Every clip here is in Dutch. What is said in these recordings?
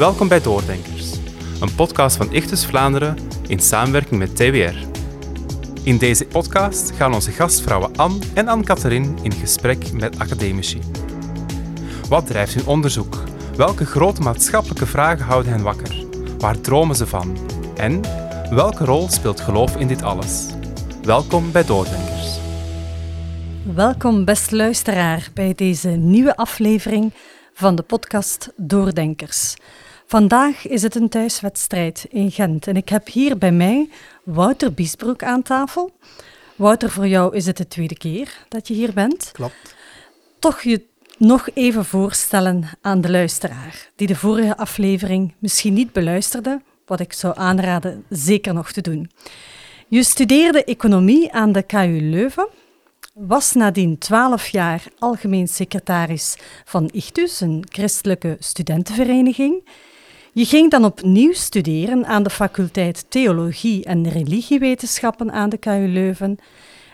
Welkom bij Doordenkers, een podcast van Ichtus Vlaanderen in samenwerking met TWR. In deze podcast gaan onze gastvrouwen Anne en Anne-Catherine in gesprek met academici. Wat drijft hun onderzoek? Welke grote maatschappelijke vragen houden hen wakker? Waar dromen ze van? En welke rol speelt geloof in dit alles? Welkom bij Doordenkers. Welkom, beste luisteraar, bij deze nieuwe aflevering van de podcast Doordenkers. Vandaag is het een thuiswedstrijd in Gent en ik heb hier bij mij Wouter Biesbroek aan tafel. Wouter, voor jou is het de tweede keer dat je hier bent. Klopt. Toch je nog even voorstellen aan de luisteraar die de vorige aflevering misschien niet beluisterde, wat ik zou aanraden zeker nog te doen. Je studeerde economie aan de KU Leuven was nadien twaalf jaar algemeen secretaris van Ichtus, een christelijke studentenvereniging. Je ging dan opnieuw studeren aan de faculteit Theologie en Religiewetenschappen aan de KU Leuven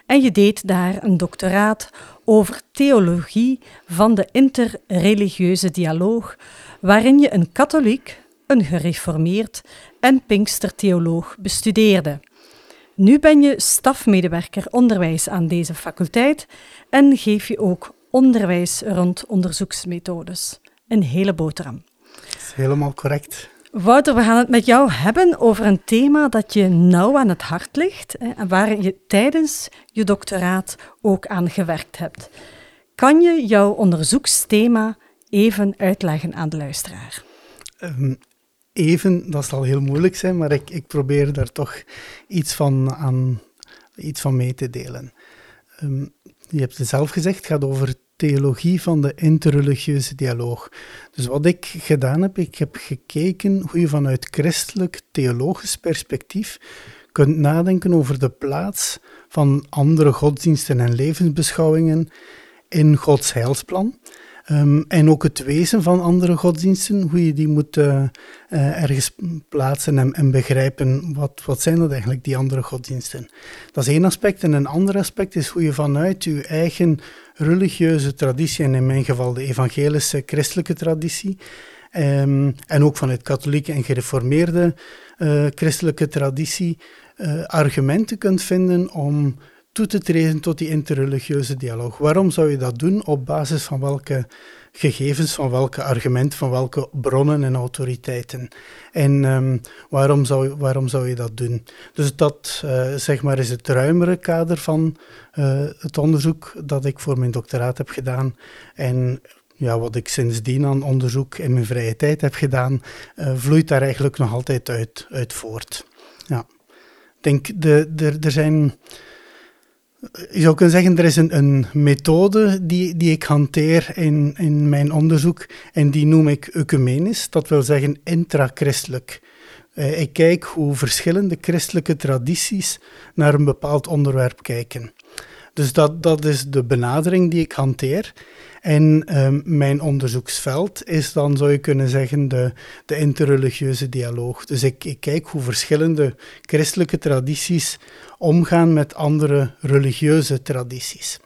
en je deed daar een doctoraat over theologie van de interreligieuze dialoog, waarin je een katholiek, een gereformeerd en pinkstertheoloog bestudeerde. Nu ben je stafmedewerker onderwijs aan deze faculteit en geef je ook onderwijs rond onderzoeksmethodes. Een hele boterham. Is helemaal correct. Wouter, we gaan het met jou hebben over een thema dat je nauw aan het hart ligt hè, en waar je tijdens je doctoraat ook aan gewerkt hebt. Kan je jouw onderzoeksthema even uitleggen aan de luisteraar? Um, even, dat zal heel moeilijk zijn, maar ik, ik probeer daar toch iets van, aan, iets van mee te delen. Um, je hebt het zelf gezegd, het gaat over theologie van de interreligieuze dialoog. Dus wat ik gedaan heb, ik heb gekeken hoe je vanuit christelijk theologisch perspectief kunt nadenken over de plaats van andere godsdiensten en levensbeschouwingen in Gods heilsplan. Um, en ook het wezen van andere godsdiensten, hoe je die moet uh, uh, ergens plaatsen en, en, begrijpen. Wat, wat zijn dat eigenlijk, die andere godsdiensten? Dat is één aspect. En een ander aspect is hoe je vanuit je eigen religieuze traditie, en in mijn geval de evangelische christelijke traditie, um, en ook vanuit katholieke en gereformeerde uh, christelijke traditie, argumenten kunt vinden om toe te treden tot die interreligieuze dialoog. Waarom zou je dat doen? Op basis van welke gegevens, van welke argumenten, van welke bronnen en autoriteiten? En um, waarom, zou, waarom zou je dat doen? Dus dat uh, zeg maar is het ruimere kader van uh, het onderzoek dat ik voor mijn doctoraat heb gedaan. En ja, wat ik sindsdien aan onderzoek in mijn vrije tijd heb gedaan, uh, vloeit daar eigenlijk nog altijd uit, uit voort. Ja. Ik denk, de, de, er zijn je zou kunnen zeggen, er is een, een methode die, die ik hanteer in, in mijn onderzoek en die noem ik ecumenisch, dat wil zeggen intrachristelijk. Uh, ik kijk hoe verschillende christelijke tradities naar een bepaald onderwerp kijken. Dus dat, dat is de benadering die ik hanteer. En um, mijn onderzoeksveld is dan, zou je kunnen zeggen, de, de interreligieuze dialoog. Dus ik, ik kijk hoe verschillende christelijke tradities omgaan met andere religieuze tradities.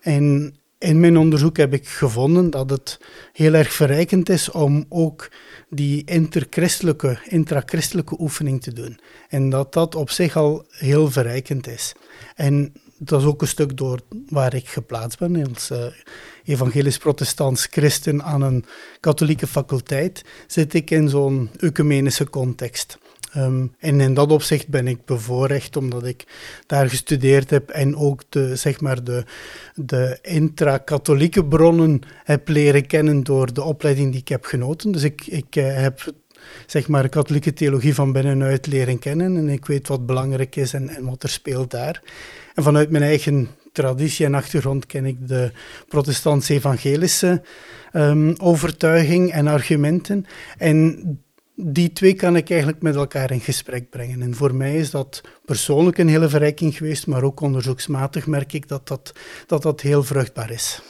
En in mijn onderzoek heb ik gevonden dat het heel erg verrijkend is om ook die interchristelijke, intrachristelijke oefening te doen. En dat dat op zich al heel verrijkend is. En dat is ook een stuk door waar ik geplaatst ben als uh, evangelisch-protestants christen aan een katholieke faculteit, zit ik in zo'n ecumenische context. Um, en in dat opzicht ben ik bevoorrecht omdat ik daar gestudeerd heb en ook de, zeg maar de, de intra-katholieke bronnen heb leren kennen door de opleiding die ik heb genoten. Dus ik, ik uh, heb zeg maar katholieke theologie van binnenuit leren kennen en ik weet wat belangrijk is en, en wat er speelt daar. En vanuit mijn eigen traditie en achtergrond ken ik de protestants-evangelische um, overtuiging en argumenten. En die twee kan ik eigenlijk met elkaar in gesprek brengen. En voor mij is dat persoonlijk een hele verrijking geweest, maar ook onderzoeksmatig merk ik dat dat, dat, dat heel vruchtbaar is.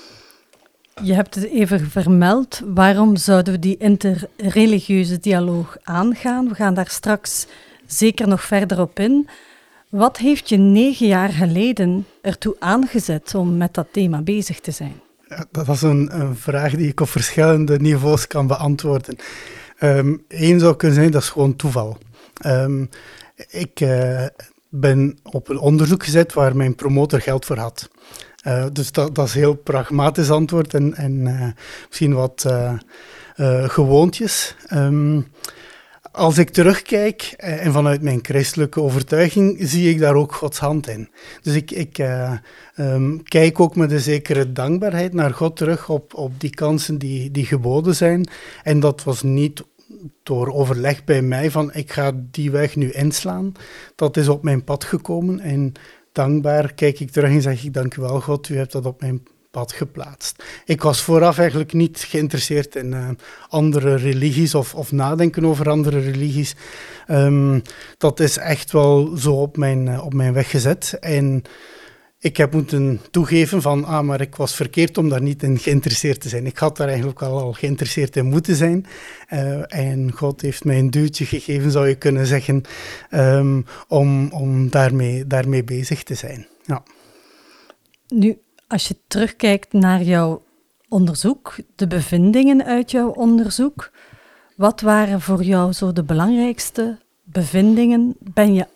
Je hebt het even vermeld. Waarom zouden we die interreligieuze dialoog aangaan? We gaan daar straks zeker nog verder op in. Wat heeft je negen jaar geleden ertoe aangezet om met dat thema bezig te zijn? Dat is een, vraag die ik op verschillende niveaus kan beantwoorden. Eén ehm, zou kunnen zijn, dat is gewoon toeval. Um, ik uh, ben op een onderzoek gezet waar mijn promotor geld voor had. Uh, dus dat, is een heel pragmatisch antwoord en, en uh, misschien wat gewoontjes. Um, als ik terugkijk en vanuit mijn christelijke overtuiging zie ik daar ook Gods hand in. Dus ik, ik uh, um, kijk ook met een zekere dankbaarheid naar God terug op, op die kansen die, die geboden zijn. En dat was niet door overleg bij mij van ik ga die weg nu inslaan. Dat is op mijn pad gekomen en dankbaar kijk ik terug en zeg ik dank u wel God, u hebt dat op mijn pad geplaatst. Ik was vooraf eigenlijk niet geïnteresseerd in uh, andere religies of, of, nadenken over andere religies. Um, dat is echt wel zo op mijn, uh, op mijn weg gezet. En ik heb moeten toegeven van, ah, maar ik was verkeerd om daar niet in geïnteresseerd te zijn. Ik had daar eigenlijk al, al geïnteresseerd in moeten zijn. Uh, en God heeft mij een duwtje gegeven, zou je kunnen zeggen, um, om, om daarmee, daarmee bezig te zijn. Ja. Nu, als je terugkijkt naar jouw onderzoek, de bevindingen uit jouw onderzoek, wat waren voor jou zo de belangrijkste bevindingen? Ben je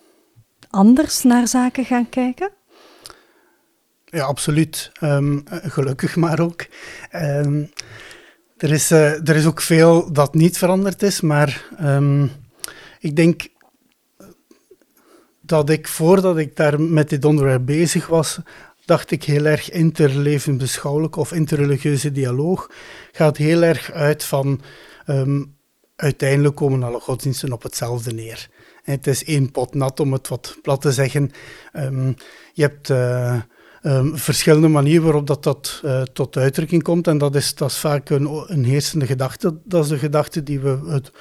anders naar zaken gaan kijken? Ja, absoluut. Um, gelukkig maar ook. Um, er, is, uh, er is ook veel dat niet veranderd is, maar um, ik denk dat ik voordat ik daar met dit onderwerp bezig was, dacht ik heel erg interlevensbeschouwelijk of interreligieuze dialoog. Gaat heel erg uit van uiteindelijk komen alle godsdiensten op hetzelfde neer. het is één pot nat, om het wat plat te zeggen. je hebt. Uh, um, verschillende manieren waarop dat, dat uh, tot uitdrukking komt. En dat is, dat is vaak een, heersende gedachte. Dat is de gedachte die we het,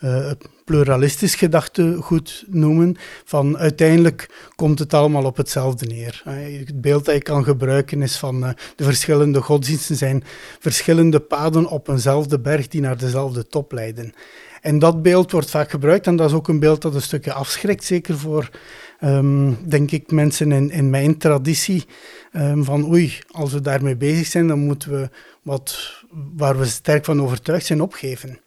uh, pluralistisch gedachtegoed noemen. Van uiteindelijk komt het allemaal op hetzelfde neer. Het beeld dat je kan gebruiken is van de verschillende godsdiensten zijn verschillende paden op eenzelfde berg die naar dezelfde top leiden. En dat beeld wordt vaak gebruikt en dat is ook een beeld dat een stukje afschrikt, zeker voor um, denk ik, mensen in, in mijn traditie. Um, van oei, als we daarmee bezig zijn, dan moeten we wat waar we sterk van overtuigd zijn opgeven.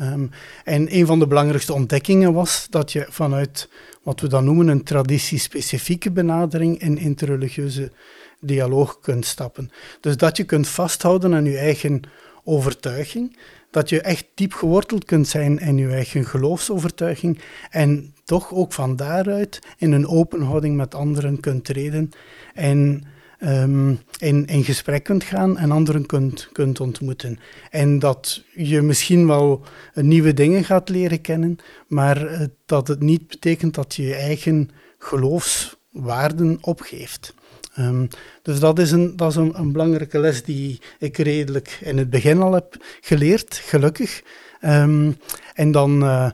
Um, en een van de belangrijkste ontdekkingen was dat je vanuit wat we dan noemen een traditie-specifieke benadering in interreligieuze dialoog kunt stappen. Dus dat je kunt vasthouden aan je eigen overtuiging, dat je echt diep geworteld kunt zijn in je eigen geloofsovertuiging en toch ook van daaruit in een open houding met anderen kunt treden en um, in, in gesprek kunt gaan en anderen kunt, kunt ontmoeten. En dat je misschien wel nieuwe dingen gaat leren kennen, maar eh, dat het niet betekent dat je je eigen geloofswaarden opgeeft. Um, dus dat is, een, dat is een, belangrijke les die ik redelijk in het begin al heb geleerd, gelukkig. Um, en dan, uh,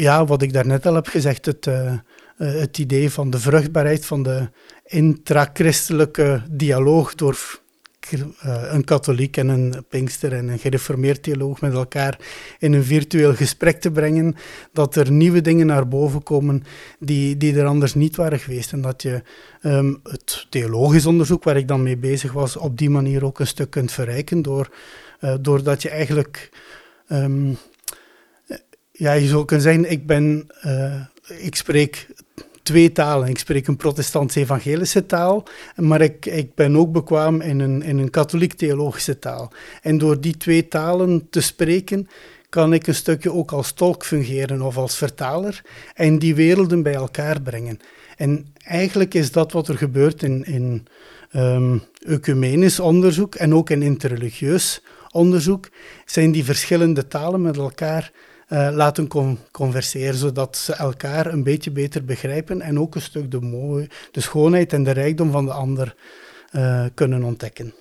ja, wat ik daarnet al heb gezegd, het, uh, het idee van de vruchtbaarheid van de intrachristelijke dialoog door uh, een katholiek en een pinkster en een gereformeerd theoloog met elkaar in een virtueel gesprek te brengen, dat er nieuwe dingen naar boven komen die, die er anders niet waren geweest. En dat je um, het theologisch onderzoek waar ik dan mee bezig was, op die manier ook een stuk kunt verrijken, door, uh, doordat je eigenlijk... Um, ja, je zou kunnen zeggen, ik ben... Uh, ik spreek twee talen. Ik spreek een protestants-evangelische taal, maar ik, ik ben ook bekwaam in een, in een katholiek-theologische taal. En door die twee talen te spreken, kan ik een stukje ook als tolk fungeren of als vertaler en die werelden bij elkaar brengen. En eigenlijk is dat wat er gebeurt in, in um, ecumenisch onderzoek en ook in interreligieus onderzoek, zijn die verschillende talen met elkaar uh, laten converseren, zodat ze elkaar een beetje beter begrijpen en ook een stuk de, mooie, de schoonheid en de rijkdom van de ander uh, kunnen ontdekken.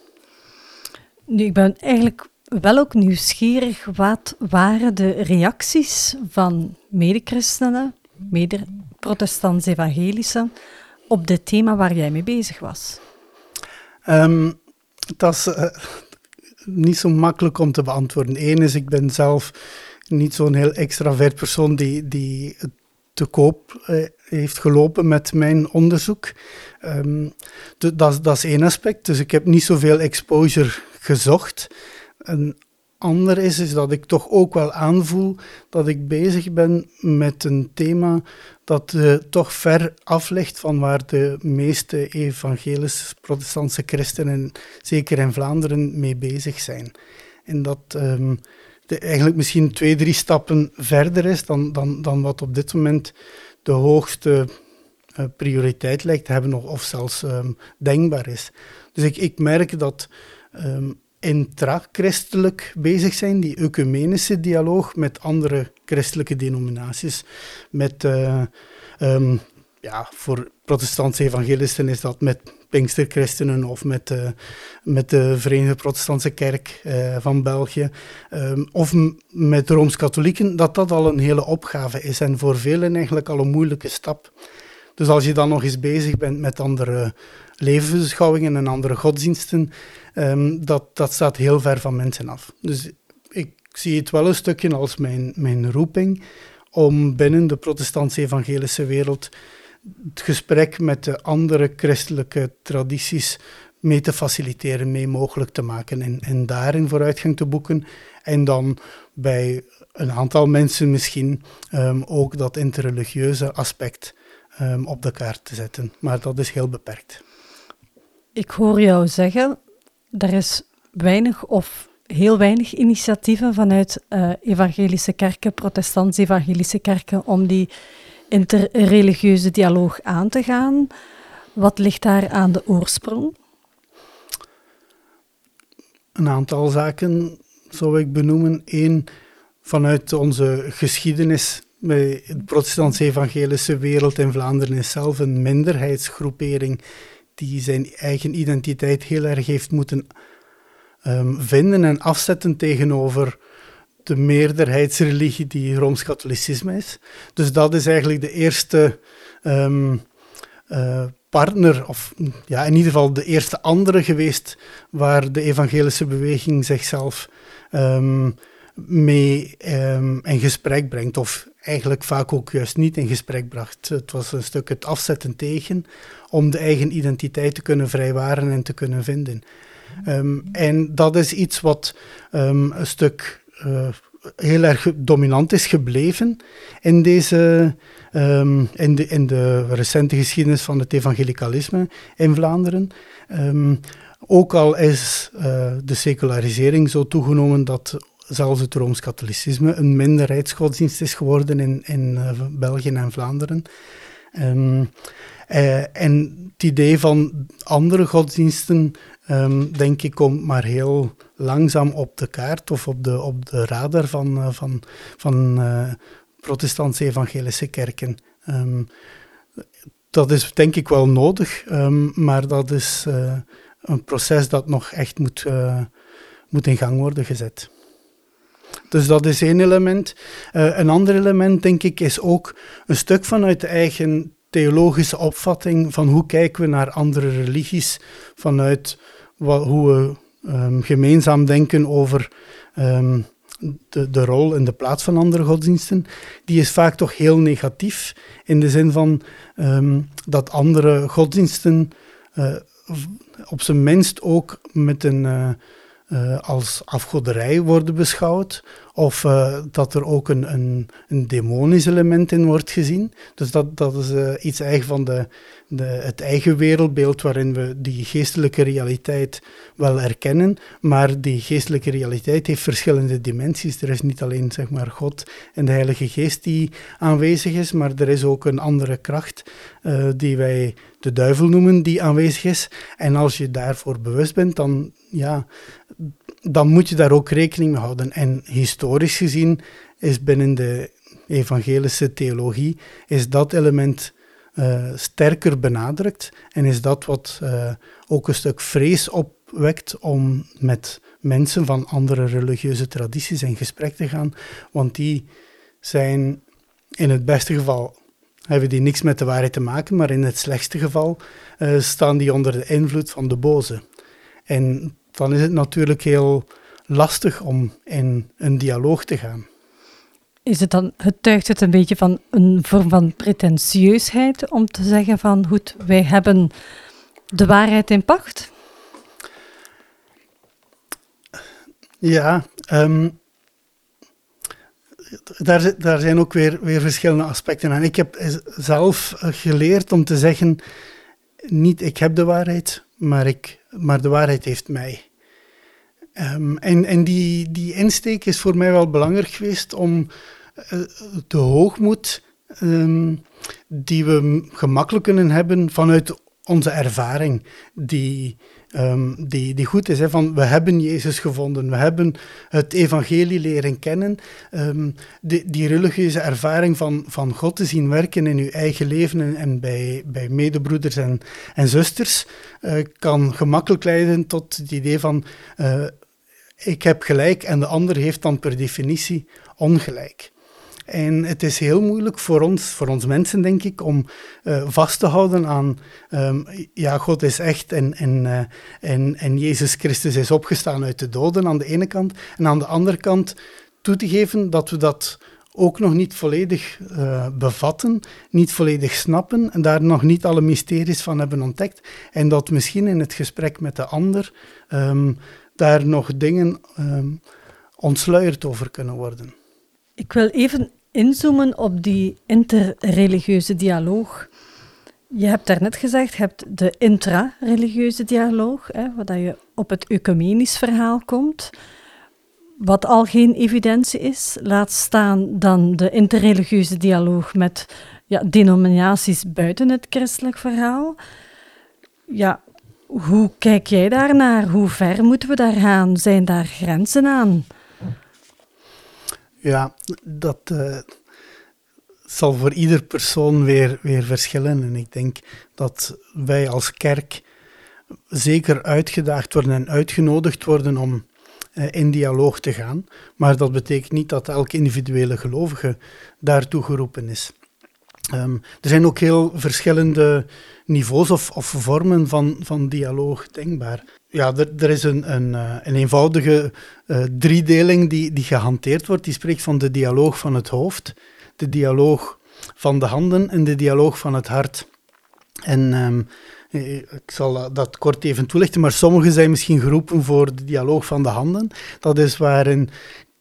Nu, ik ben eigenlijk wel ook nieuwsgierig, wat waren de reacties van medechristenen, mede-protestants-evangelische, op dit thema waar jij mee bezig was? Um, dat is uh, niet zo makkelijk om te beantwoorden. Eén is, ik ben zelf niet zo'n heel extravert persoon die, die te koop eh, heeft gelopen met mijn onderzoek. Um, dat, dat is één aspect. Dus ik heb niet zoveel exposure gezocht. En ander is, is dat ik toch ook wel aanvoel dat ik bezig ben met een thema dat uh, toch ver af ligt van waar de meeste evangelische protestantse christenen, zeker in Vlaanderen, mee bezig zijn. En dat um, eigenlijk misschien twee, drie stappen verder is dan, dan, dan wat op dit moment de hoogste uh, prioriteit lijkt te hebben, of, of zelfs um, denkbaar is. Dus ik, ik merk dat um, intra-christelijk bezig zijn, die ecumenische dialoog met andere christelijke denominaties, met, uh, um, ja, voor protestantse evangelisten is dat met Pinksterchristenen of met, met de Verenigde Protestantse Kerk uh, van België, um, of met Rooms-Katholieken, dat dat al een hele opgave is en voor velen eigenlijk al een moeilijke stap. Dus als je dan nog eens bezig bent met andere levensbeschouwingen en andere godsdiensten, um, dat, dat staat heel ver van mensen af. Dus ik zie het wel een stukje als mijn, mijn roeping om binnen de protestantse evangelische wereld het gesprek met de andere christelijke tradities mee te faciliteren, mee mogelijk te maken en, en daarin vooruitgang te boeken. En dan bij een aantal mensen misschien um, ook dat interreligieuze aspect um, op de kaart te zetten. Maar dat is heel beperkt. Ik hoor jou zeggen, er is weinig of heel weinig initiatieven vanuit uh, evangelische kerken, protestantse evangelische kerken, om die interreligieuze dialoog aan te gaan. Wat ligt daar aan de oorsprong? Een aantal zaken zou ik benoemen. Eén, vanuit onze geschiedenis bij de protestantse evangelische wereld in Vlaanderen is zelf een minderheidsgroepering die zijn eigen identiteit heel erg heeft moeten um, vinden en afzetten tegenover de meerderheidsreligie die Rooms-Katholicisme is. Dus dat is eigenlijk de eerste um, uh, partner, of ja, in ieder geval de eerste andere geweest waar de evangelische beweging zichzelf um, mee um, in gesprek brengt, of eigenlijk vaak ook juist niet in gesprek bracht. Het was een stuk het afzetten tegen om de eigen identiteit te kunnen vrijwaren en te kunnen vinden. En dat is iets wat een stuk uh, heel erg dominant is gebleven in deze um, in, de, in de recente geschiedenis van het evangelicalisme in Vlaanderen. ook al is uh, de secularisering zo toegenomen dat zelfs het Rooms-Katholicisme een minderheidsgodsdienst is geworden in, in uh, België en Vlaanderen. Uh, en het idee van andere godsdiensten, denk ik, komt maar heel langzaam op de kaart of op de, op de radar van, uh, van, van protestantse evangelische kerken. Um, dat is denk ik wel nodig, maar dat is een proces dat nog echt moet, moet in gang worden gezet. Dus dat is één element. Een ander element, denk ik, is ook een stuk vanuit de eigen theologische opvatting van hoe kijken we naar andere religies, vanuit hoe we um, gemeenzaam denken over um, de, de rol en de plaats van andere godsdiensten, die is vaak toch heel negatief, in de zin van um, dat andere godsdiensten uh, op zijn minst ook met een... Uh, uh, als afgoderij worden beschouwd, of uh, dat er ook een, een, een, demonisch element in wordt gezien. Dus dat, dat is uh, iets eigen van de, de, het eigen wereldbeeld waarin we die geestelijke realiteit wel erkennen, maar die geestelijke realiteit heeft verschillende dimensies. Er is niet alleen zeg maar, God en de Heilige Geest die aanwezig is, maar er is ook een andere kracht die wij de duivel noemen, die aanwezig is. En als je daarvoor bewust bent, dan ja, dan moet je daar ook rekening mee houden. En historisch gezien is binnen de evangelische theologie is dat element uh, sterker benadrukt en is dat wat uh, ook een stuk vrees opwekt om met mensen van andere religieuze tradities in gesprek te gaan, want die zijn in het beste geval hebben die niks met de waarheid te maken, maar in het slechtste geval uh, staan die onder de invloed van de boze. En dan is het natuurlijk heel lastig om in een dialoog te gaan. Is het dan, getuigt het een beetje van een vorm van pretentieusheid om te zeggen van goed, wij hebben de waarheid in pacht? Ja, ehm, daar, daar zijn ook weer, weer verschillende aspecten aan. Ik heb zelf geleerd om te zeggen, niet ik heb de waarheid, maar, ik, maar de waarheid heeft mij. Um, en en die, die insteek is voor mij wel belangrijk geweest om uh, de hoogmoed um, die we gemakkelijk kunnen hebben vanuit onze ervaring, die, um, die, die goed is. Hè, van we hebben Jezus gevonden, we hebben het evangelie leren kennen. Die, die religieuze ervaring van, van God te zien werken in uw eigen leven en, bij, bij medebroeders en, en zusters, uh, kan gemakkelijk leiden tot het idee van uh, ik heb gelijk en de ander heeft dan per definitie ongelijk. En het is heel moeilijk voor ons, voor ons mensen, denk ik, om uh, vast te houden aan, um, ja, God is echt en, en, uh, en, en Jezus Christus is opgestaan uit de doden aan de ene kant. En aan de andere kant toe te geven dat we dat ook nog niet volledig uh, bevatten, niet volledig snappen en daar nog niet alle mysteries van hebben ontdekt. En dat misschien in het gesprek met de ander um, daar nog dingen um, ontsluierd over kunnen worden. Ik wil even inzoomen op die interreligieuze dialoog. Je hebt daarnet gezegd, je hebt de intra-religieuze dialoog, hè, waar je op het ecumenisch verhaal komt, wat al geen evidentie is. Laat staan dan de interreligieuze dialoog met ja, denominaties buiten het christelijk verhaal. Ja, hoe kijk jij daarnaar? Hoe ver moeten we daar gaan? Zijn daar grenzen aan? Ja, dat uh, zal voor ieder persoon weer, weer verschillen. En ik denk dat wij als kerk zeker uitgedaagd worden en uitgenodigd worden om uh, in dialoog te gaan. Maar dat betekent niet dat elke individuele gelovige daartoe geroepen is. Um, er zijn ook heel verschillende niveaus of, of vormen van, van dialoog denkbaar. Ja, er, er is een, een, eh, een eenvoudige uh, driedeling die, die gehanteerd wordt. Die spreekt van de dialoog van het hoofd, de dialoog van de handen en de dialoog van het hart. En um, ik zal dat kort even toelichten, maar sommigen zijn misschien geroepen voor de dialoog van de handen. Dat is waarin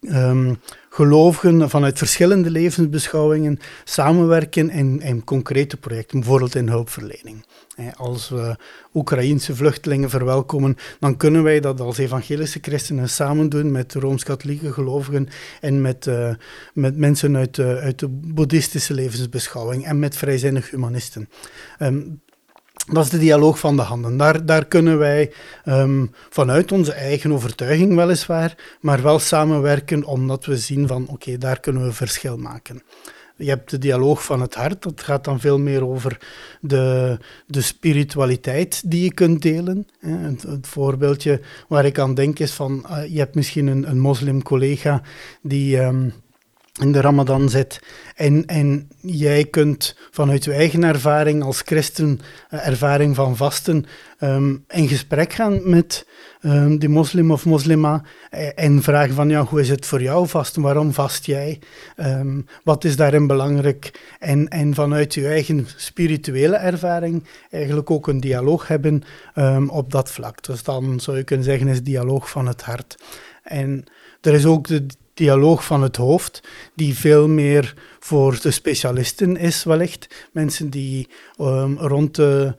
um, gelovigen vanuit verschillende levensbeschouwingen samenwerken in, concrete projecten, bijvoorbeeld in hulpverlening. Als we Oekraïense vluchtelingen verwelkomen, dan kunnen wij dat als evangelische christenen samen doen met rooms-katholieke gelovigen en met, uh, met mensen uit, uh, uit de boeddhistische levensbeschouwing en met vrijzinnig humanisten. Um, dat is de dialoog van de handen. Daar, daar kunnen wij um, vanuit onze eigen overtuiging weliswaar, maar wel samenwerken omdat we zien van oké, daar kunnen we verschil maken. Je hebt de dialoog van het hart, dat gaat dan veel meer over de, de spiritualiteit die je kunt delen. Het, voorbeeldje waar ik aan denk is van, uh, je hebt misschien een, een moslim-collega die... Um, in de Ramadan zit. En, en jij kunt vanuit je eigen ervaring als christen, uh, ervaring van vasten, um, in gesprek gaan met um, die moslim of moslima uh, en vragen van, ja, hoe is het voor jou vasten? Waarom vast jij? Um, wat is daarin belangrijk? En, en vanuit je eigen spirituele ervaring eigenlijk ook een dialoog hebben op dat vlak. Dus dan zou je kunnen zeggen, is dialoog van het hart. En er is ook de dialoog van het hoofd, die veel meer voor de specialisten is, wellicht. Mensen die um, rond de,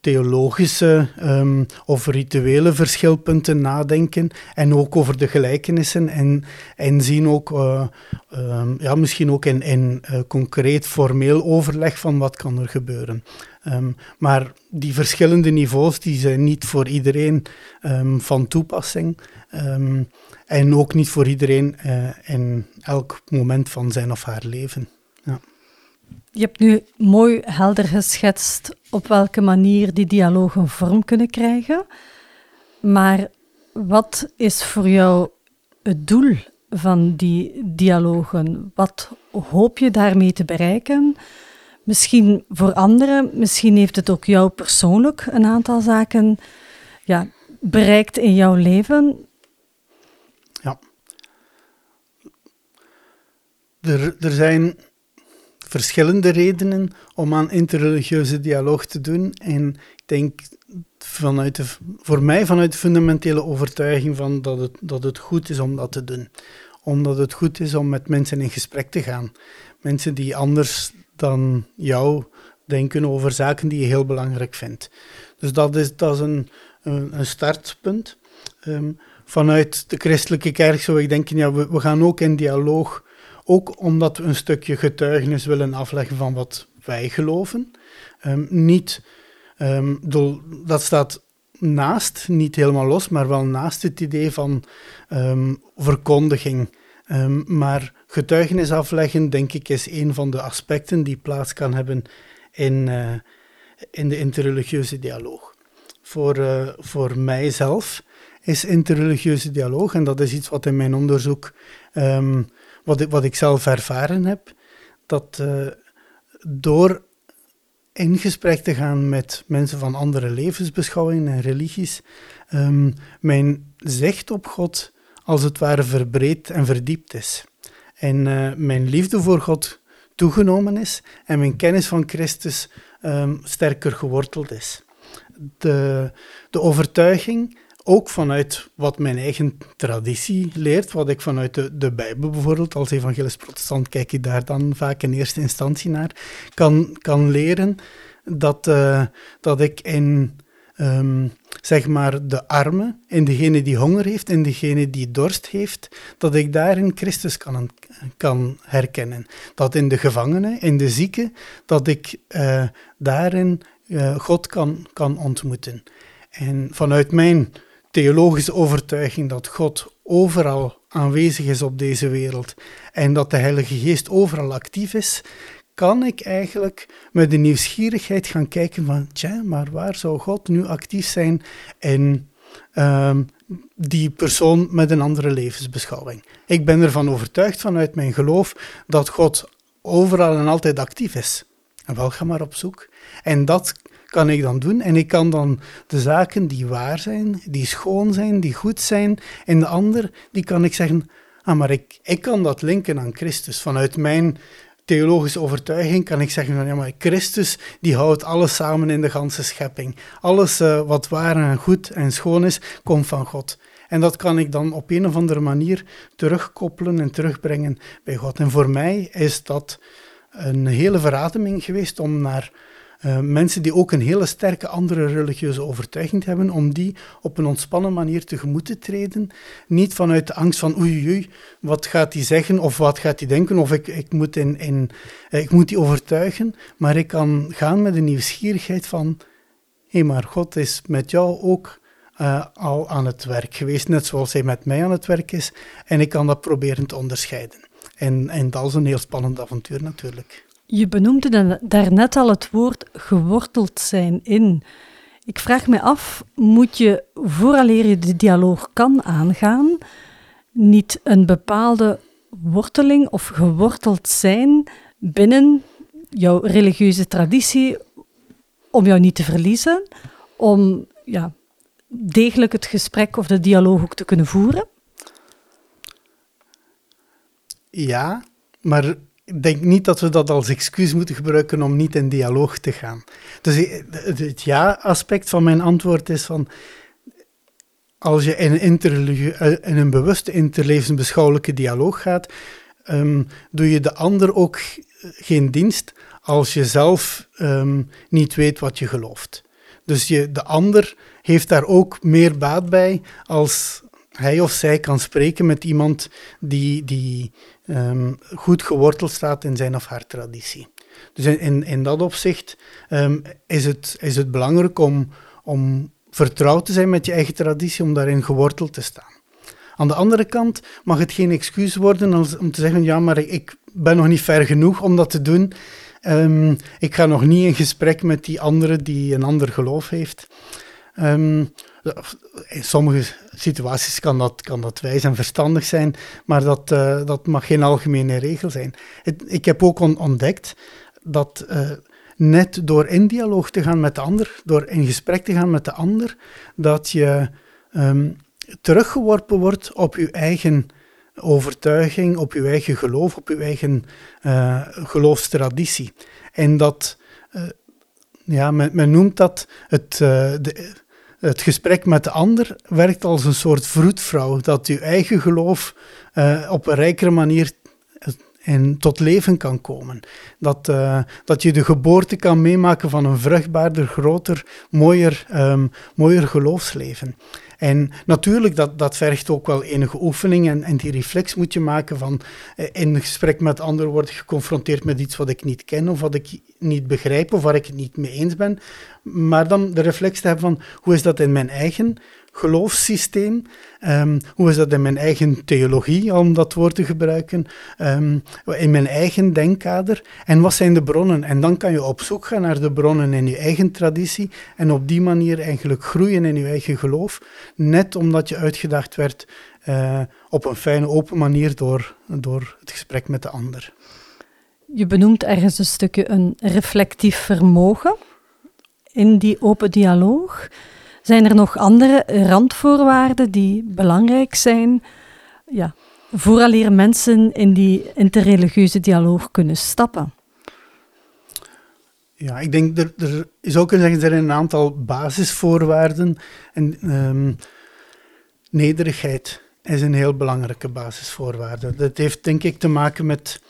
theologische um, of rituele verschilpunten nadenken en ook over de gelijkenissen en, en zien ook, uh, um, ja, misschien ook in, in uh, concreet formeel overleg van wat kan er gebeuren. Maar die verschillende niveaus die zijn niet voor iedereen van toepassing. En ook niet voor iedereen uh, in elk moment van zijn of haar leven. Ja. Je hebt nu mooi helder geschetst op welke manier die dialogen vorm kunnen krijgen. Maar wat is voor jou het doel van die dialogen? Wat hoop je daarmee te bereiken? Misschien voor anderen, misschien heeft het ook jou persoonlijk een aantal zaken ja, bereikt in jouw leven. Ja. Er, er zijn verschillende redenen om aan interreligieuze dialoog te doen. En ik denk vanuit de, voor mij vanuit de fundamentele overtuiging van dat, het, dat het goed is om dat te doen. Omdat het goed is om met mensen in gesprek te gaan. Mensen die anders dan jou denken over zaken die je heel belangrijk vindt. Dus dat is, dat is een, een, startpunt. Um, vanuit de christelijke kerk zou ik denken, ja, we, we gaan ook in dialoog, ook omdat we een stukje getuigenis willen afleggen van wat wij geloven. Um, niet, um, dat staat naast, niet helemaal los, maar wel naast het idee van um, verkondiging. maar getuigenis afleggen, denk ik, is een van de aspecten die plaats kan hebben in, uh, in de interreligieuze dialoog. Voor, uh, voor mijzelf is interreligieuze dialoog. En dat is iets wat in mijn onderzoek, wat, ik, wat ik zelf ervaren heb, dat uh, door in gesprek te gaan met mensen van andere levensbeschouwingen en religies, um, mijn zicht op God als het ware verbreed en verdiept is. En uh, mijn liefde voor God toegenomen is en mijn kennis van Christus um, sterker geworteld is. De, de overtuiging ook vanuit wat mijn eigen traditie leert, wat ik vanuit de, Bijbel bijvoorbeeld, als evangelisch protestant kijk ik daar dan vaak in eerste instantie naar, kan, kan leren dat, uh, dat ik in um, zeg maar de arme, in degene die honger heeft, in degene die dorst heeft, dat ik daarin Christus kan, kan herkennen. Dat in de gevangenen, in de zieken, dat ik uh, daarin uh, God kan, kan ontmoeten. En vanuit mijn theologische overtuiging dat God overal aanwezig is op deze wereld en dat de Heilige Geest overal actief is, kan ik eigenlijk met de nieuwsgierigheid gaan kijken van, tja, maar waar zou God nu actief zijn in um, die persoon met een andere levensbeschouwing? Ik ben ervan overtuigd vanuit mijn geloof dat God overal en altijd actief is. En wel, ga maar op zoek. En dat kan ik dan doen. En ik kan dan de zaken die waar zijn, die schoon zijn, die goed zijn, en de ander, die kan ik zeggen, ah, maar ik, ik kan dat linken aan Christus. Vanuit mijn theologische overtuiging kan ik zeggen van ja, maar Christus die houdt alles samen in de ganse schepping. Alles uh, wat waar en goed en schoon is, komt van God. En dat kan ik dan op een of andere manier terugkoppelen en terugbrengen bij God. En voor mij is dat een hele verademing geweest om naar uh, mensen die ook een hele sterke andere religieuze overtuiging hebben, om die op een ontspannen manier tegemoet te treden. Niet vanuit de angst van oei, oei, wat gaat hij zeggen of wat gaat hij denken of ik, ik, moet in, in, uh, ik moet die overtuigen, maar ik kan gaan met de nieuwsgierigheid van hé, hey, maar God is met jou ook uh, al aan het werk geweest, net zoals hij met mij aan het werk is, en ik kan dat proberen te onderscheiden. En, en dat is een heel spannend avontuur natuurlijk. Je benoemde daarnet al het woord geworteld zijn in. Ik vraag me af, moet je vooraleer je de dialoog kan aangaan, niet een bepaalde worteling of geworteld zijn binnen jouw religieuze traditie om jou niet te verliezen, om ja, degelijk het gesprek of de dialoog ook te kunnen voeren? Ja, maar ik denk niet dat we dat als excuus moeten gebruiken om niet in dialoog te gaan. Dus het ja-aspect van mijn antwoord is van. Als je in een, eh, bewuste interlevensbeschouwelijke dialoog gaat, um, doe je de ander ook geen dienst als je zelf um, niet weet wat je gelooft. Dus je, de ander heeft daar ook meer baat bij als hij of zij kan spreken met iemand die, die um, goed geworteld staat in zijn of haar traditie. Dus in, in, dat opzicht um, is, het, is het belangrijk om, om vertrouwd te zijn met je eigen traditie, om daarin geworteld te staan. Aan de andere kant mag het geen excuus worden om te zeggen, ja, maar ik ben nog niet ver genoeg om dat te doen. Um, ik ga nog niet in gesprek met die andere die een ander geloof heeft. Um, in sommige situaties kan dat, kan dat wijs en verstandig zijn, maar dat, uh, dat mag geen algemene regel zijn. Ik heb ook on ontdekt dat uh, net door in dialoog te gaan met de ander, door in gesprek te gaan met de ander, dat je um, teruggeworpen wordt op je eigen overtuiging, op je eigen geloof, op je eigen uh, geloofstraditie. En dat, ja, men, men, noemt dat het, de, het gesprek met de ander werkt als een soort vroedvrouw, dat je eigen geloof op een rijkere manier en tot leven kan komen. Dat, uh, dat je de geboorte kan meemaken van een vruchtbaarder, groter, mooier, um, mooier geloofsleven. En natuurlijk, dat, dat vergt ook wel enige oefening en, en die reflex moet je maken van eh, in gesprek met anderen word ik geconfronteerd met iets wat ik niet ken of wat ik niet begrijp of waar ik het niet mee eens ben. Maar dan de reflex te hebben van hoe is dat in mijn eigen geloofssysteem. Um, hoe is dat in mijn eigen theologie, om dat woord te gebruiken, um, in mijn eigen denkkader en wat zijn de bronnen? En dan kan je op zoek gaan naar de bronnen in je eigen traditie en op die manier eigenlijk groeien in je eigen geloof, net omdat je uitgedacht werd uh, op een fijne, open manier door, door het gesprek met de ander. Je benoemt ergens een stukje een reflectief vermogen in die open dialoog. Zijn er nog andere randvoorwaarden die belangrijk zijn ja, vooraleer mensen in die interreligieuze dialoog kunnen stappen? Ja, ik denk er, er zou kunnen zeggen, er een aantal basisvoorwaarden. En um, nederigheid is een heel belangrijke basisvoorwaarde. Dat heeft denk ik te maken met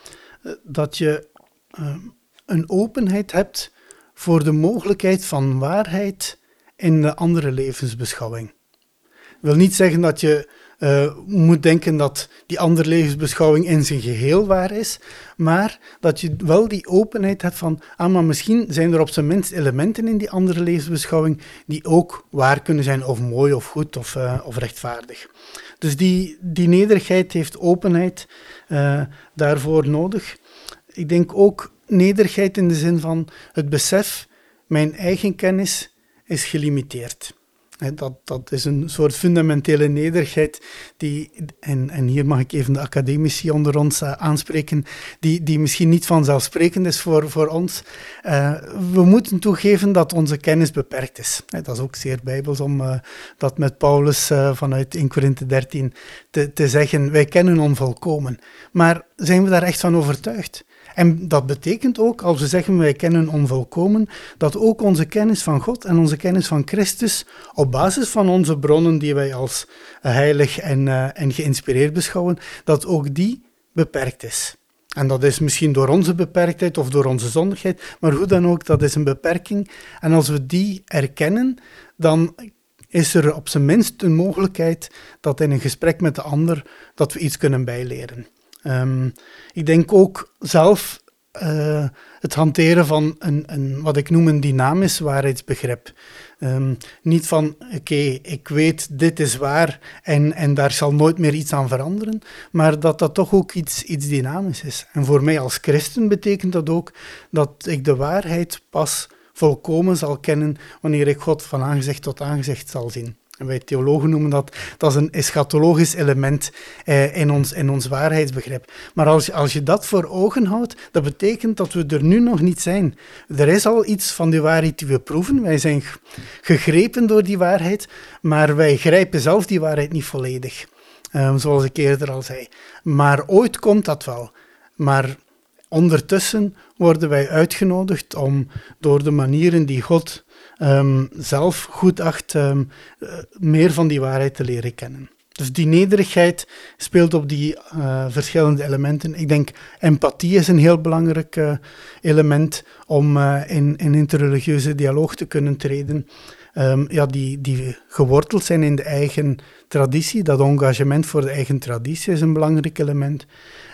uh, dat je uh, een openheid hebt voor de mogelijkheid van waarheid in de andere levensbeschouwing. Dat wil niet zeggen dat je uh, moet denken dat die andere levensbeschouwing in zijn geheel waar is, maar dat je wel die openheid hebt van, ah, maar misschien zijn er op zijn minst elementen in die andere levensbeschouwing die ook waar kunnen zijn, of mooi, of goed, of, uh, of rechtvaardig. Dus die, die nederigheid heeft openheid uh, daarvoor nodig. Ik denk ook nederigheid in de zin van het besef, mijn eigen kennis is gelimiteerd. Dat, dat is een soort fundamentele nederigheid, die, en, en hier mag ik even de academici onder ons uh, aanspreken, die, die misschien niet vanzelfsprekend is voor, voor ons. Uh, we moeten toegeven dat onze kennis beperkt is. Dat is ook zeer bijbels om uh, dat met Paulus vanuit 1 Korinthe 13 te, te zeggen. Wij kennen onvolkomen. Maar zijn we daar echt van overtuigd? En dat betekent ook, als we zeggen wij kennen onvolkomen, dat ook onze kennis van God en onze kennis van Christus op basis van onze bronnen die wij als heilig en, uh, en geïnspireerd beschouwen, dat ook die beperkt is. En dat is misschien door onze beperktheid of door onze zondigheid, maar hoe dan ook, dat is een beperking. En als we die erkennen, dan is er op zijn minst een mogelijkheid dat in een gesprek met de ander dat we iets kunnen bijleren. Um, ik denk ook zelf uh, het hanteren van een, een, wat ik noem een dynamisch waarheidsbegrip. Um, niet van, oké, ik weet, dit is waar en, en daar zal nooit meer iets aan veranderen, maar dat dat toch ook iets, iets dynamisch is. En voor mij als christen betekent dat ook dat ik de waarheid pas volkomen zal kennen wanneer ik God van aangezicht tot aangezicht zal zien. En wij theologen noemen dat, dat is een eschatologisch element eh, in, ons, in ons waarheidsbegrip. Maar als, als je dat voor ogen houdt, dat betekent dat we er nu nog niet zijn. Er is al iets van die waarheid die we proeven. Wij zijn gegrepen door die waarheid, maar wij grijpen zelf die waarheid niet volledig. Um, zoals ik eerder al zei. Maar ooit komt dat wel. Maar ondertussen worden wij uitgenodigd om door de manieren die God um, zelf goed acht um, meer van die waarheid te leren kennen. Dus die nederigheid speelt op die uh, verschillende elementen. Ik denk empathie is een heel belangrijk uh, element om in, in interreligieuze dialoog te kunnen treden. Um, ja, die, die geworteld zijn in de eigen traditie. Dat engagement voor de eigen traditie is een belangrijk element.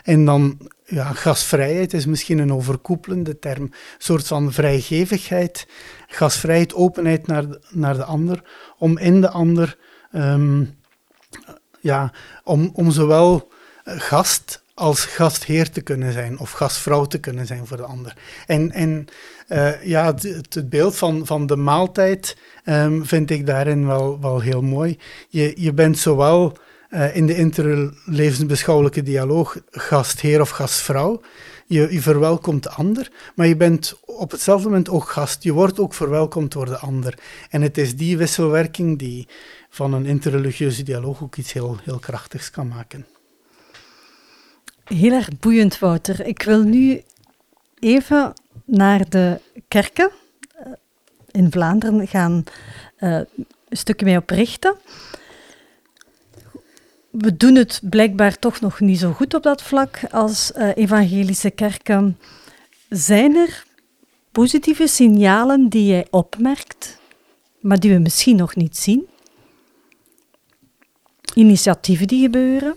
En dan ja, gastvrijheid is misschien een overkoepelende term. Een soort van vrijgevigheid, gasvrijheid, openheid naar de, naar de ander, om in de ander, um, ja, om, om zowel gast als gastheer te kunnen zijn of gastvrouw te kunnen zijn voor de ander. En, en uh, ja, het, het, beeld van, van de maaltijd um, vind ik daarin wel, wel heel mooi. Je, je bent zowel uh, in de interlevensbeschouwelijke dialoog gastheer of gastvrouw. Je, je verwelkomt de ander, maar je bent op hetzelfde moment ook gast. Je wordt ook verwelkomd door de ander. En het is die wisselwerking die van een interreligieuze dialoog ook iets heel, heel krachtigs kan maken. Heel erg boeiend, Wouter. Ik wil nu even naar de kerken eh, in Vlaanderen gaan uh, een stukje mee oprichten. We doen het blijkbaar toch nog niet zo goed op dat vlak als uh, evangelische kerken. Zijn er positieve signalen die jij opmerkt, maar die we misschien nog niet zien? Initiatieven die gebeuren?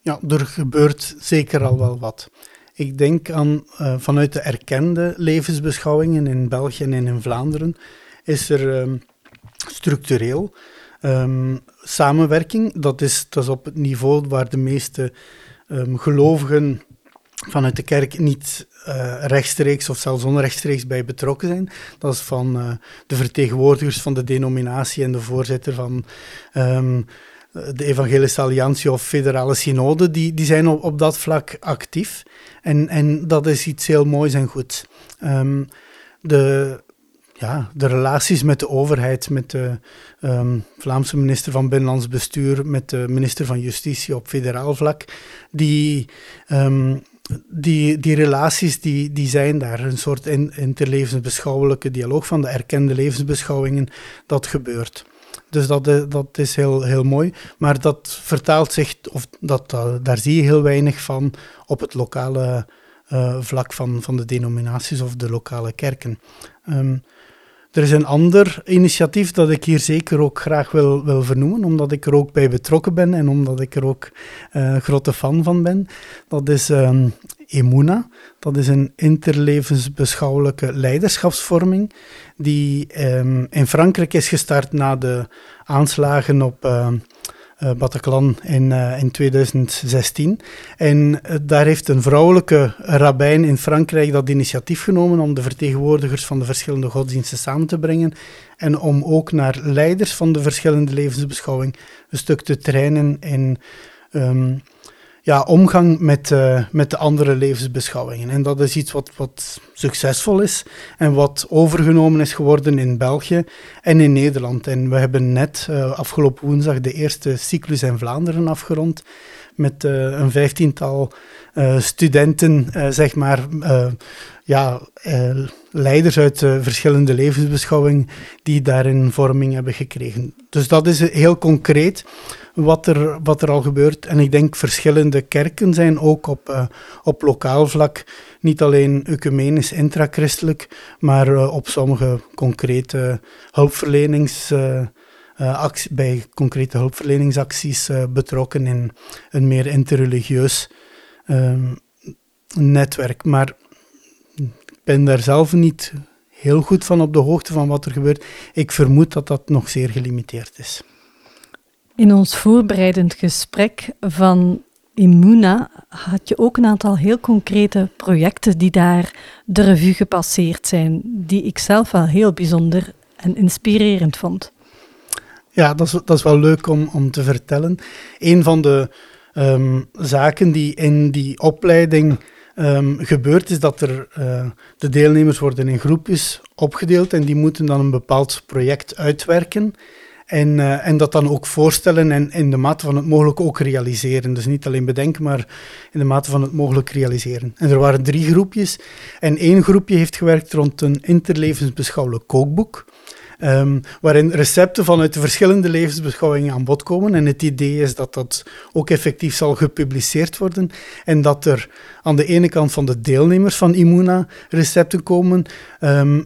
Ja, er gebeurt zeker al wel wat. Ik denk aan uh, vanuit de erkende levensbeschouwingen in België en in Vlaanderen is er um, structureel um, samenwerking. Dat is, dat is op het niveau waar de meeste um, gelovigen vanuit de kerk niet uh, rechtstreeks of zelfs onrechtstreeks bij betrokken zijn. Dat is van uh, de vertegenwoordigers van de denominatie en de voorzitter van um, de Evangelische Alliantie of Federale Synode, die, die zijn op, op dat vlak actief. En, en dat is iets heel moois en goed. De, ja, de relaties met de overheid, met de um, Vlaamse minister van Binnenlands Bestuur, met de minister van Justitie op federaal vlak, die, um, die, die relaties die, die zijn daar. Een soort in, interlevensbeschouwelijke dialoog van de erkende levensbeschouwingen, dat gebeurt. Dus dat, dat is heel, heel mooi. Maar dat vertaalt zich, of dat, daar zie je heel weinig van op het lokale uh, vlak van, van de denominaties of de lokale kerken. Um, er is een ander initiatief dat ik hier zeker ook graag wil, wil vernoemen, omdat ik er ook bij betrokken ben en omdat ik er ook uh, grote fan van ben. Dat is um, Emuna. Dat is een interlevensbeschouwelijke leiderschapsvorming die um, in Frankrijk is gestart na de aanslagen op uh, Bataclan in, uh, in 2016. En daar heeft een vrouwelijke rabbijn in Frankrijk dat initiatief genomen om de vertegenwoordigers van de verschillende godsdiensten samen te brengen en om ook naar leiders van de verschillende levensbeschouwing een stuk te trainen in um, ja, omgang met, uh, met de andere levensbeschouwingen. En dat is iets wat, wat succesvol is en wat overgenomen is geworden in België en in Nederland. En we hebben net uh, afgelopen woensdag de eerste cyclus in Vlaanderen afgerond met uh, een vijftiental studenten, zeg maar, ja, leiders uit verschillende levensbeschouwingen die daarin vorming hebben gekregen. Dus dat is heel concreet wat er, wat er al gebeurt. En ik denk verschillende kerken zijn ook op, uh, op lokaal vlak niet alleen ecumenisch intrachristelijk, maar uh, op sommige concrete hulpverlenings... Uh, actie, bij concrete hulpverleningsacties betrokken in een meer interreligieus ehm, netwerk. Maar ik ben daar zelf niet heel goed van op de hoogte van wat er gebeurt. Ik vermoed dat dat nog zeer gelimiteerd is. In ons voorbereidend gesprek van Immuna had je ook een aantal heel concrete projecten die daar de revue gepasseerd zijn, die ik zelf wel heel bijzonder en inspirerend vond. Ja, dat is, dat is wel leuk om, om te vertellen. Een van de um, zaken die in die opleiding um, gebeurt, is dat er uh, de deelnemers worden in groepjes opgedeeld en die moeten dan een bepaald project uitwerken. En, uh, en dat dan ook voorstellen en in de mate van het mogelijk ook realiseren. Dus niet alleen bedenken, maar in de mate van het mogelijk realiseren. En er waren drie groepjes. En één groepje heeft gewerkt rond een interlevensbeschouwelijk kookboek. Um, waarin recepten vanuit de verschillende levensbeschouwingen aan bod komen. En het idee is dat dat ook effectief zal gepubliceerd worden. En dat er aan de ene kant van de deelnemers van Immuna recepten komen.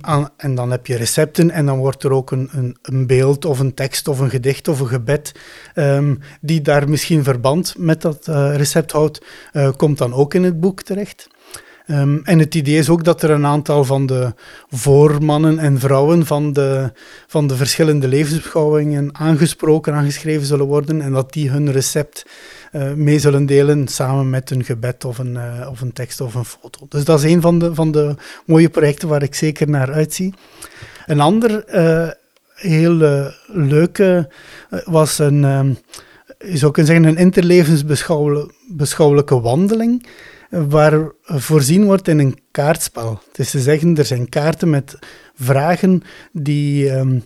Aan, en dan heb je recepten en dan wordt er ook een, een, een, beeld of een tekst of een gedicht of een gebed um, die daar misschien verband met dat uh, recept houdt, uh, komt dan ook in het boek terecht. Um, en het idee is ook dat er een aantal van de voormannen en vrouwen van de, van de verschillende levensbeschouwingen aangesproken, aangeschreven zullen worden en dat die hun recept uh, mee zullen delen samen met een gebed of een, uh, of een tekst of een foto. Dus dat is een van de, van de mooie projecten waar ik zeker naar uitzie. Een ander uh, heel leuke was een, um, je zou kunnen zeggen, een interlevensbeschouwelijke wandeling waar voorzien wordt in een kaartspel. Het is te zeggen, er zijn kaarten met vragen die ehm,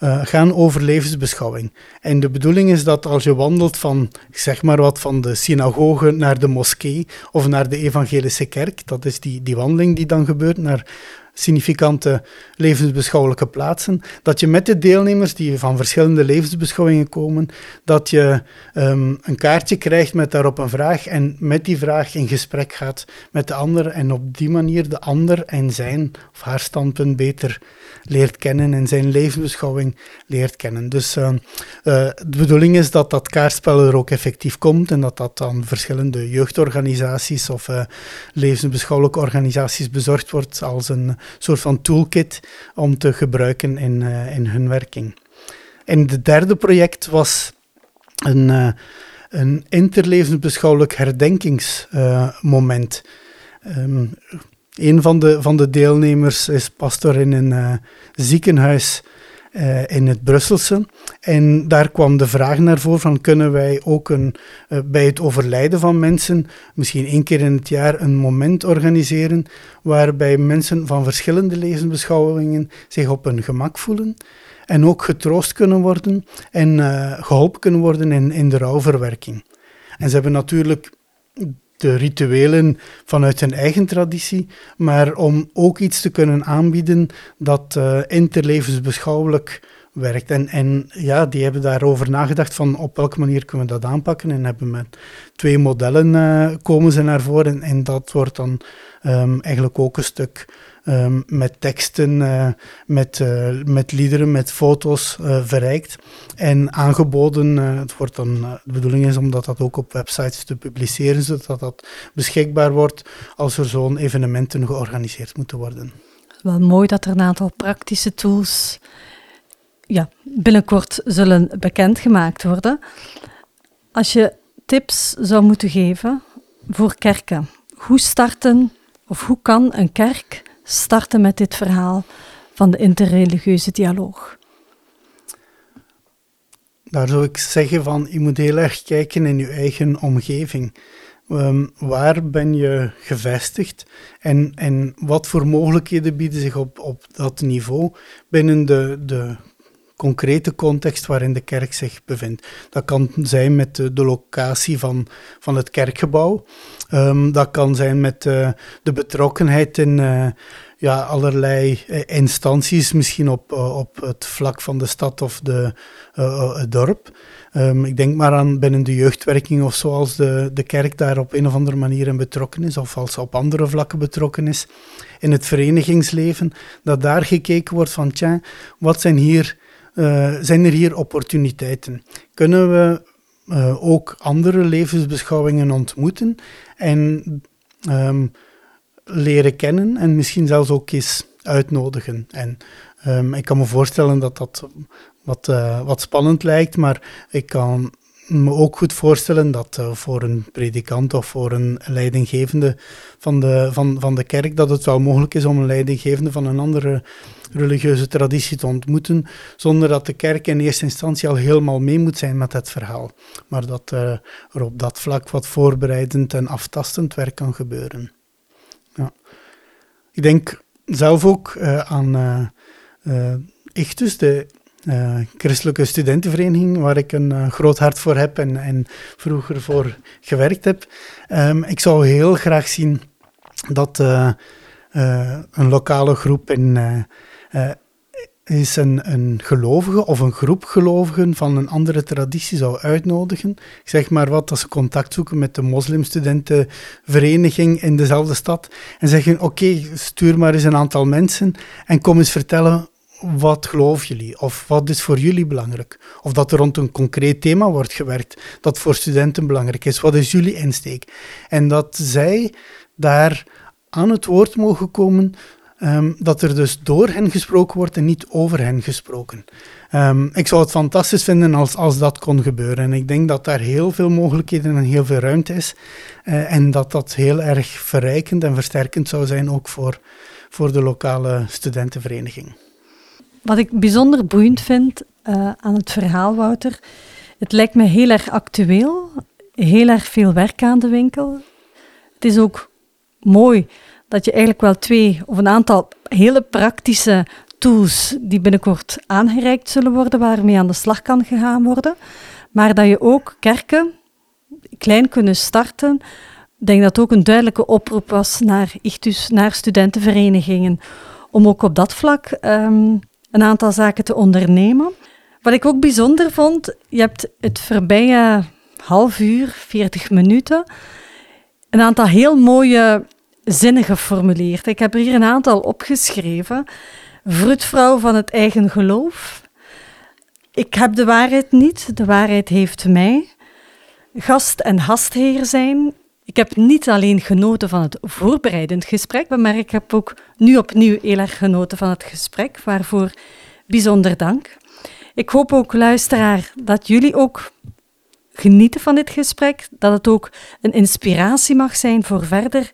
uh, gaan over levensbeschouwing. En de bedoeling is dat als je wandelt van, zeg maar wat, van de synagoge naar de moskee of naar de evangelische kerk, dat is die, die wandeling die dan gebeurt naar significante levensbeschouwelijke plaatsen, dat je met de deelnemers die van verschillende levensbeschouwingen komen, dat je um, een kaartje krijgt met daarop een vraag en met die vraag in gesprek gaat met de ander en op die manier de ander en zijn of haar standpunt beter leert kennen en zijn levensbeschouwing leert kennen. Dus uh, uh, de bedoeling is dat dat kaartspel er ook effectief komt en dat dat aan verschillende jeugdorganisaties of uh, levensbeschouwelijke organisaties bezorgd wordt als een soort van toolkit om te gebruiken in, in hun werking. En het derde project was een, een interlevensbeschouwelijk herdenkingsmoment. Um, een van de, van de deelnemers is pastor in een uh, ziekenhuis uh, in het Brusselse. En daar kwam de vraag naar voren van kunnen wij ook een, uh, bij het overlijden van mensen, misschien één keer in het jaar, een moment organiseren waarbij mensen van verschillende levensbeschouwingen zich op hun gemak voelen en ook getroost kunnen worden en geholpen kunnen worden in, in de rouwverwerking. En ze hebben natuurlijk de rituelen vanuit hun eigen traditie, maar om ook iets te kunnen aanbieden dat uh, interlevensbeschouwelijk werkt. En, en ja, die hebben daarover nagedacht van op welke manier kunnen we dat aanpakken en hebben met twee modellen uh, komen ze naar voren en, dat wordt dan um, eigenlijk ook een stuk um, met teksten, uh, met, uh, met liederen, met foto's uh, verrijkt en aangeboden. het wordt dan, de bedoeling is om dat ook op websites te publiceren, zodat dat beschikbaar wordt als er zo'n evenementen georganiseerd moeten worden. Wel mooi dat er een aantal praktische tools ja, binnenkort zullen bekendgemaakt worden. Als je tips zou moeten geven voor kerken, hoe starten of hoe kan een kerk starten met dit verhaal van de interreligieuze dialoog? Daar zou ik zeggen van, je moet heel erg kijken in je eigen omgeving. Um, waar ben je gevestigd en, en wat voor mogelijkheden bieden zich op, op dat niveau binnen de, de concrete context waarin de kerk zich bevindt. Dat kan zijn met de, de locatie van, van het kerkgebouw. Um, dat kan zijn met uh, de betrokkenheid in uh, ja, allerlei uh, instanties, misschien op, op het vlak van de stad of de, het dorp. Um, ik denk maar aan binnen de jeugdwerking of zoals de, de kerk daar op een of andere manier in betrokken is, of als ze op andere vlakken betrokken is. In het verenigingsleven, dat daar gekeken wordt van, tja, wat zijn hier zijn er hier opportuniteiten? Kunnen we ook andere levensbeschouwingen ontmoeten en um, leren kennen en misschien zelfs ook eens uitnodigen? En um, ik kan me voorstellen dat dat wat, uh, wat spannend lijkt, maar ik kan me ook goed voorstellen dat uh, voor een predikant of voor een leidinggevende van de, van, van de kerk, dat het wel mogelijk is om een leidinggevende van een andere religieuze traditie te ontmoeten, zonder dat de kerk in eerste instantie al helemaal mee moet zijn met het verhaal. Maar dat uh, er op dat vlak wat voorbereidend en aftastend werk kan gebeuren. Ja. Ik denk zelf ook uh, aan Ichtus, de uh, christelijke studentenvereniging, waar ik een uh, groot hart voor heb en, en vroeger voor gewerkt heb. Um, ik zou heel graag zien dat uh, een lokale groep in, is een, een gelovige of een groep gelovigen van een andere traditie zou uitnodigen. Ik zeg maar wat, als ze contact zoeken met de moslimstudentenvereniging in dezelfde stad en zeggen, oké, stuur maar eens een aantal mensen en kom eens vertellen wat geloven jullie? Of wat is voor jullie belangrijk? Of dat er rond een concreet thema wordt gewerkt dat voor studenten belangrijk is. Wat is jullie insteek? En dat zij daar aan het woord mogen komen, um, dat er dus door hen gesproken wordt en niet over hen gesproken. Um, ik zou het fantastisch vinden als, als dat kon gebeuren. En ik denk dat daar heel veel mogelijkheden en heel veel ruimte is. Uh, en dat dat heel erg verrijkend en versterkend zou zijn ook voor, voor de lokale studentenvereniging. Wat ik bijzonder boeiend vind uh, aan het verhaal, Wouter, het lijkt me heel erg actueel, heel erg veel werk aan de winkel. Het is ook mooi dat je eigenlijk wel twee of een aantal hele praktische tools die binnenkort aangereikt zullen worden, waarmee aan de slag kan gegaan worden. Maar dat je ook kerken klein kunnen starten. Ik denk dat het ook een duidelijke oproep was naar ICTUS, naar studentenverenigingen, om ook op dat vlak ehm, een aantal zaken te ondernemen. Wat ik ook bijzonder vond, je hebt het voorbije half uur, 40 minuten, een aantal heel mooie zinnen geformuleerd. Ik heb hier een aantal opgeschreven. Vroedvrouw van het eigen geloof. Ik heb de waarheid niet, de waarheid heeft mij. Gast en gastheer zijn. Ik heb niet alleen genoten van het voorbereidend gesprek, maar ik heb ook nu opnieuw heel erg genoten van het gesprek, waarvoor bijzonder dank. Ik hoop ook, luisteraar, dat jullie ook genieten van dit gesprek, dat het ook een inspiratie mag zijn voor verder.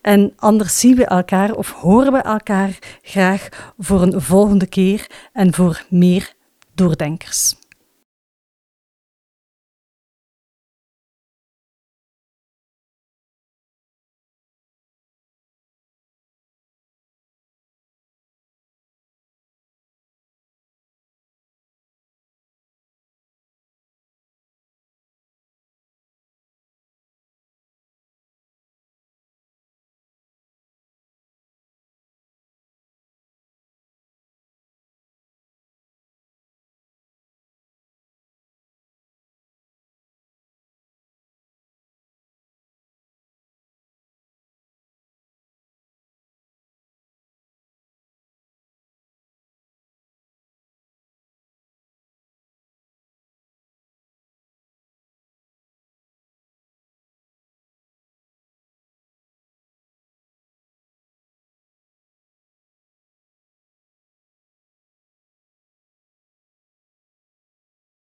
En anders zien we elkaar of horen we elkaar graag voor een volgende keer en voor meer doordenkers.